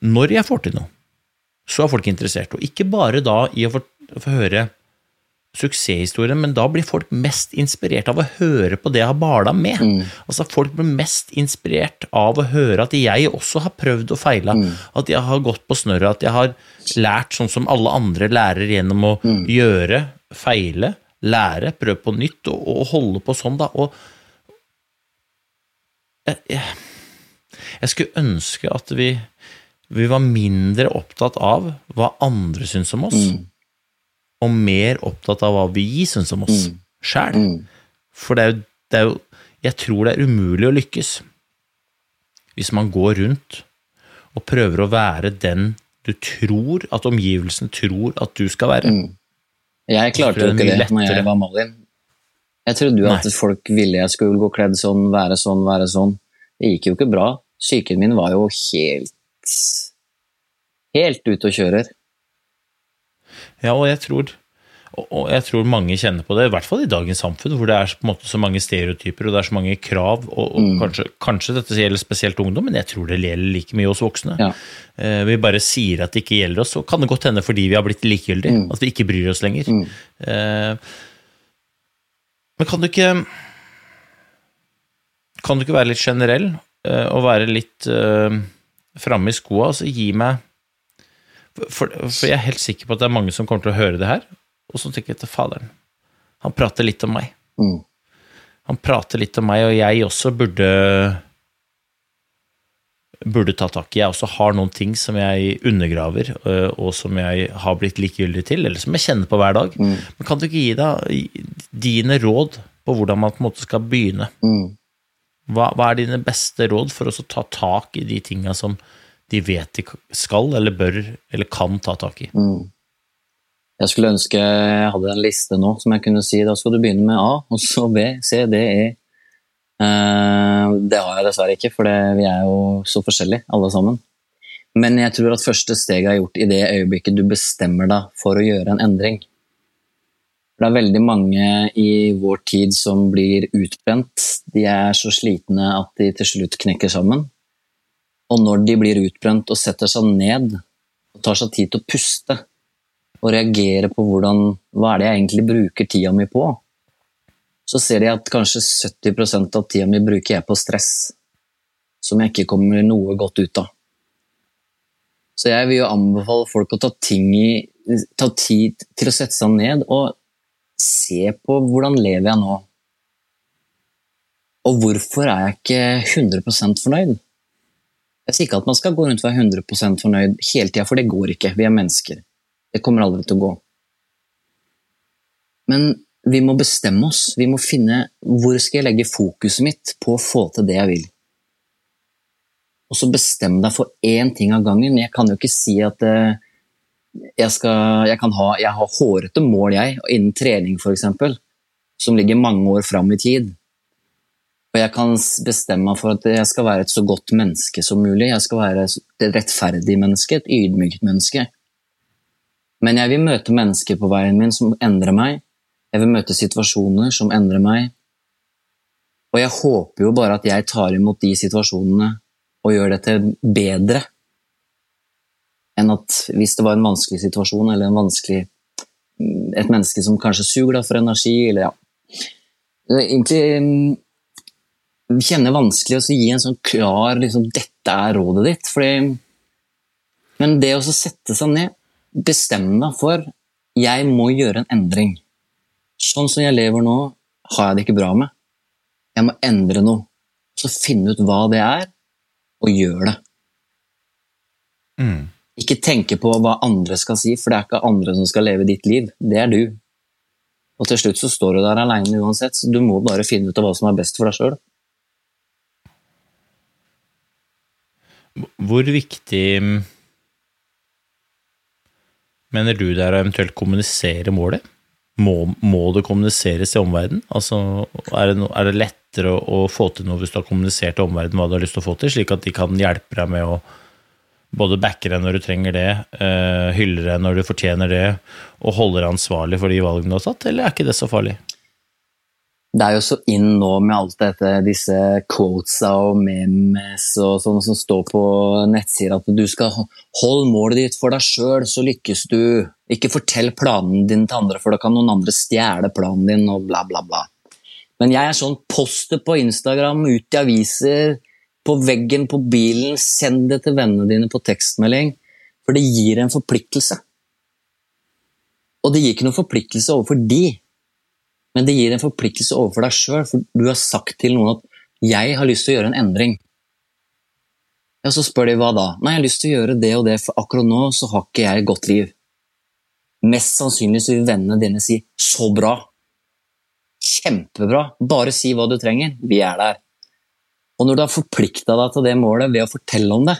når jeg får til noe, så er folk interessert. Og ikke bare da i å få, å få høre suksesshistorien, men da blir folk mest inspirert av å høre på det jeg har bala med. Altså Folk blir mest inspirert av å høre at jeg også har prøvd og feila, at jeg har gått på snørret, at jeg har lært sånn som alle andre lærer gjennom å gjøre, feile, lære, prøve på nytt og, og holde på sånn, da. Og jeg, jeg, jeg skulle ønske at vi, vi var mindre opptatt av hva andre syns om oss, og mer opptatt av hva vi syns om oss sjæl. For det er, jo, det er jo Jeg tror det er umulig å lykkes hvis man går rundt og prøver å være den du tror at omgivelsene tror at du skal være. Jeg klarte jo ikke det lettere. når jeg var Malin. Jeg trodde jo at folk ville jeg skulle gå kledd sånn, være sånn, være sånn. Det gikk jo ikke bra. Psyken min var jo helt Helt ute og kjører. Ja, og jeg tror og jeg tror mange kjenner på det, i hvert fall i dagens samfunn, hvor det er på en måte så mange stereotyper og det er så mange krav, og, og kanskje, kanskje dette gjelder spesielt ungdom, men jeg tror det gjelder like mye oss voksne. Ja. Eh, vi bare sier at det ikke gjelder oss, så kan det godt hende fordi vi har blitt likegyldige, at vi ikke bryr oss lenger. Eh, men kan du ikke Kan du ikke være litt generell eh, og være litt framme i skoa, altså gi meg for, for jeg er helt sikker på at det er mange som kommer til å høre det her, og så tenker jeg til faderen Han prater litt om meg. Mm. Han prater litt om meg, og jeg også burde burde ta tak i. Jeg også har noen ting som jeg undergraver, øh, og som jeg har blitt likegyldig til, eller som jeg kjenner på hver dag. Men kan du ikke gi deg dine råd på hvordan man på en måte skal begynne? Mm. Hva, hva er dine beste råd for å ta tak i de tinga som de vet de skal, eller bør, eller kan ta tak i? Mm. Jeg skulle ønske jeg hadde en liste nå som jeg kunne si da skal du begynne med A, og så B, C, D, E. Eh, det har jeg dessverre ikke, for vi er jo så forskjellige, alle sammen. Men jeg tror at første steget er gjort i det øyeblikket du bestemmer deg for å gjøre en endring. Det er veldig mange i vår tid som blir utbrent. De er så slitne at de til slutt knekker sammen. Og når de blir utbrent og setter seg ned og tar seg tid til å puste og reagere på hvordan, hva er det jeg egentlig bruker tida mi på, så ser de at kanskje 70% av tida mi bruker jeg på stress som jeg ikke kommer noe godt ut av. Så jeg vil jo anbefale folk å ta, i, ta tid til å sette seg ned og se på hvordan lever jeg nå. Og hvorfor er jeg ikke 100% fornøyd? Jeg sier ikke at man skal gå rundt og være 100% fornøyd hele tida, for det går ikke. Vi er mennesker. Det kommer aldri til å gå. Men vi må bestemme oss. Vi må finne hvor skal jeg legge fokuset mitt på å få til det jeg vil. Og så bestem deg for én ting av gangen. Jeg kan jo ikke si at eh, jeg, skal, jeg, ha, jeg har hårete mål, jeg, innen trening f.eks., som ligger mange år fram i tid. Og jeg kan bestemme meg for at jeg skal være et så godt menneske som mulig. Jeg skal være et rettferdig menneske, et ydmykt menneske. Men jeg vil møte mennesker på veien min som endrer meg. Jeg vil møte situasjoner som endrer meg. Og jeg håper jo bare at jeg tar imot de situasjonene og gjør dette bedre enn at hvis det var en vanskelig situasjon eller en vanskelig, et menneske som kanskje suger for energi, eller ja Egentlig mm, kjenner vanskelig å gi en sånn klar liksom, 'Dette er rådet ditt'. Fordi, men det å sette seg ned, bestemme deg for 'Jeg må gjøre en endring'. Sånn som jeg lever nå, har jeg det ikke bra med. Jeg må endre noe. Så finne ut hva det er, og gjør det. Mm. Ikke tenke på hva andre skal si, for det er ikke andre som skal leve ditt liv. Det er du. Og til slutt så står du der aleine uansett, så du må bare finne ut av hva som er best for deg sjøl. Hvor viktig mener du det er å eventuelt kommunisere målet? Må, må det kommuniseres til omverdenen? Altså, er, det no, er, det lettere å, å, få til noe hvis du har kommunisert til omverdenen hva du har lyst til å få til, slik at de kan hjelpe deg med å både backe deg når du trenger det, uh, hyller deg når du fortjener det, og holde deg ansvarlig for de valgene du har tatt, eller er ikke det så farlig? Det er jo så inn nå med alt dette, disse quotesa og memes og sånn som står på nettsider at du skal holde målet ditt for deg sjøl, så lykkes du. Ikke fortell planen din til andre, for da kan noen andre stjele planen din, og bla, bla, bla. Men jeg er sånn poster på Instagram, ut i aviser, på veggen på bilen, send det til vennene dine på tekstmelding, for det gir en forpliktelse. Og det gir ikke noen forpliktelse overfor de, men det gir en forpliktelse overfor deg sjøl, for du har sagt til noen at 'jeg har lyst til å gjøre en endring'. Ja, Så spør de hva da? Nei, jeg har lyst til å gjøre det og det, for akkurat nå så har ikke jeg et godt liv. Mest sannsynlig så vil vennene dine si 'så bra'. Kjempebra, bare si hva du trenger, vi er der. Og når du har forplikta deg til det målet ved å fortelle om det,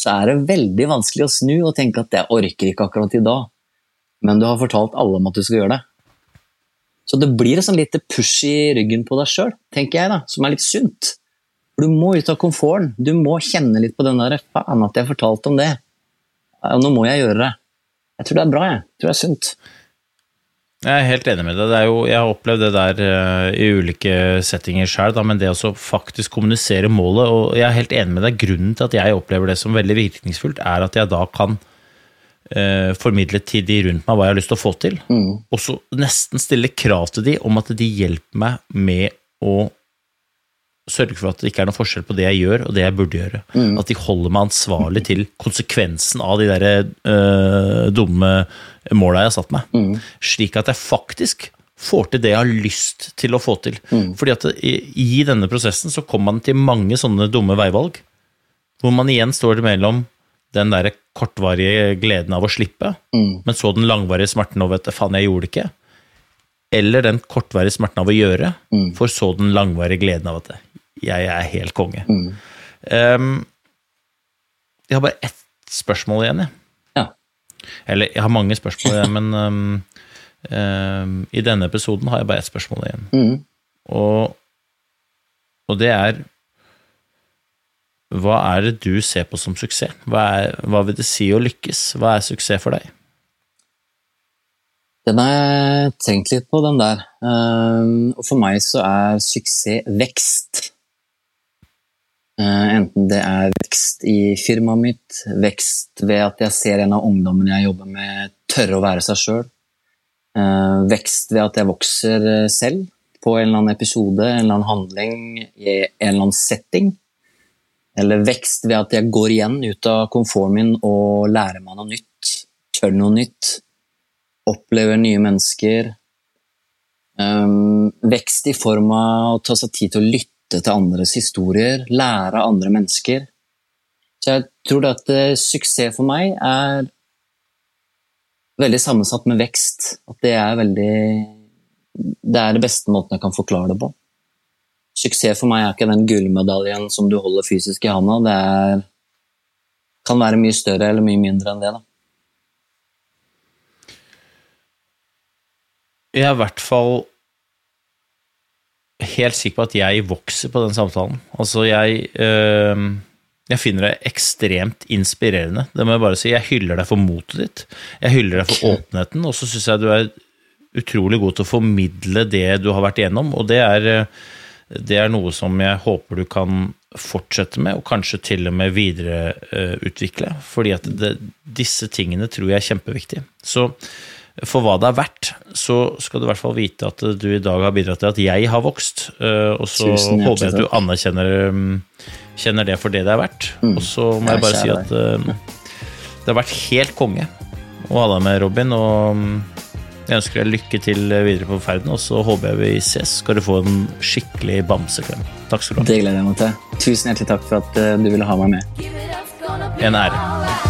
så er det veldig vanskelig å snu og tenke at jeg orker ikke akkurat i dag, men du har fortalt alle om at du skal gjøre det. Så det blir et sånn lite push i ryggen på deg sjøl, tenker jeg, da, som er litt sunt. Du må ut av komforten. Du må kjenne litt på den der faen at jeg fortalte om det. Nå må jeg gjøre det. Jeg tror det er bra, jeg. jeg tror det er sunt. Jeg er helt enig med deg. Jo, jeg har opplevd det der uh, i ulike settinger sjøl, men det å faktisk kommunisere målet Og jeg er helt enig med deg. Grunnen til at jeg opplever det som veldig virkningsfullt, er at jeg da kan uh, formidlet til de rundt meg hva jeg har lyst til å få til. Mm. Og så nesten stille krav til de om at de hjelper meg med å sørge for at det ikke er noen forskjell på det jeg gjør og det jeg burde gjøre. Mm. At de holder meg ansvarlig til konsekvensen av de der øh, dumme måla jeg har satt meg. Mm. Slik at jeg faktisk får til det jeg har lyst til å få til. Mm. Fordi at i, i denne prosessen så kommer man til mange sånne dumme veivalg, hvor man igjen står mellom den der kortvarige gleden av å slippe, Mm. men så den langvarige smerten over at faen, jeg gjorde det ikke. Eller den kortvarige smerten av å gjøre, Mm. for så den langvarige gleden av at jeg er helt konge. Mm. Um, jeg har bare ett spørsmål igjen, jeg. Ja. Eller jeg har mange spørsmål igjen, men um, um, i denne episoden har jeg bare ett spørsmål igjen. Mm. Og Og det er Hva er det du ser på som suksess? Hva, er, hva vil det si å lykkes? Hva er suksess for deg? Den har jeg tenkt litt på, den der. Ehm, Og for meg så er suksess vekst. Eh, Enten det er vekst i firmaet mitt, vekst ved at jeg ser en av ungdommene jeg jobber med, tørre å være seg sjøl. Vekst ved at jeg vokser eh, selv på en eller annen episode, en eller annen handling, i en eller annen setting. Eller vekst ved at jeg går igjen ut av komforten min og lærer meg noe nytt, tør noe nytt opplever nye mennesker. Um, vekst i form av å ta seg tid til å lytte til andres historier, lære av andre mennesker. Så jeg tror at uh, suksess for meg er veldig sammensatt med vekst. At det er veldig Det er det beste måten jeg kan forklare det på. Suksess for meg er ikke den gullmedaljen som du holder fysisk i handa. Det er, kan være mye større eller mye mindre enn det. da. Jeg er i hvert fall helt sikker på at jeg vokser på den samtalen. Altså, jeg øh, Jeg finner det ekstremt inspirerende. Det må jeg bare si. Jeg hyller deg for motet ditt. Jeg hyller deg for åpenheten, og så syns jeg du er utrolig god til å formidle det du har vært igjennom, og det er, det er noe som jeg håper du kan fortsette med, og kanskje til og med videreutvikle. Fordi at det, disse tingene tror jeg er kjempeviktige. Så for hva det er verdt, så skal du i hvert fall vite at du i dag har bidratt til at jeg har vokst. øh, Og så håper jeg at du anerkjenner kjenner det for det det er verdt. Og så må jeg bare si at øh, det har vært helt konge å ha deg med, Robin. Og um, jeg ønsker deg lykke til videre på ferden, og så håper jeg vi ses. Skal du få en skikkelig bamseklem. Takk skal du ha. Det gleder jeg meg til. Tusen hjertelig takk for at eh, du ville ha meg med. En ære.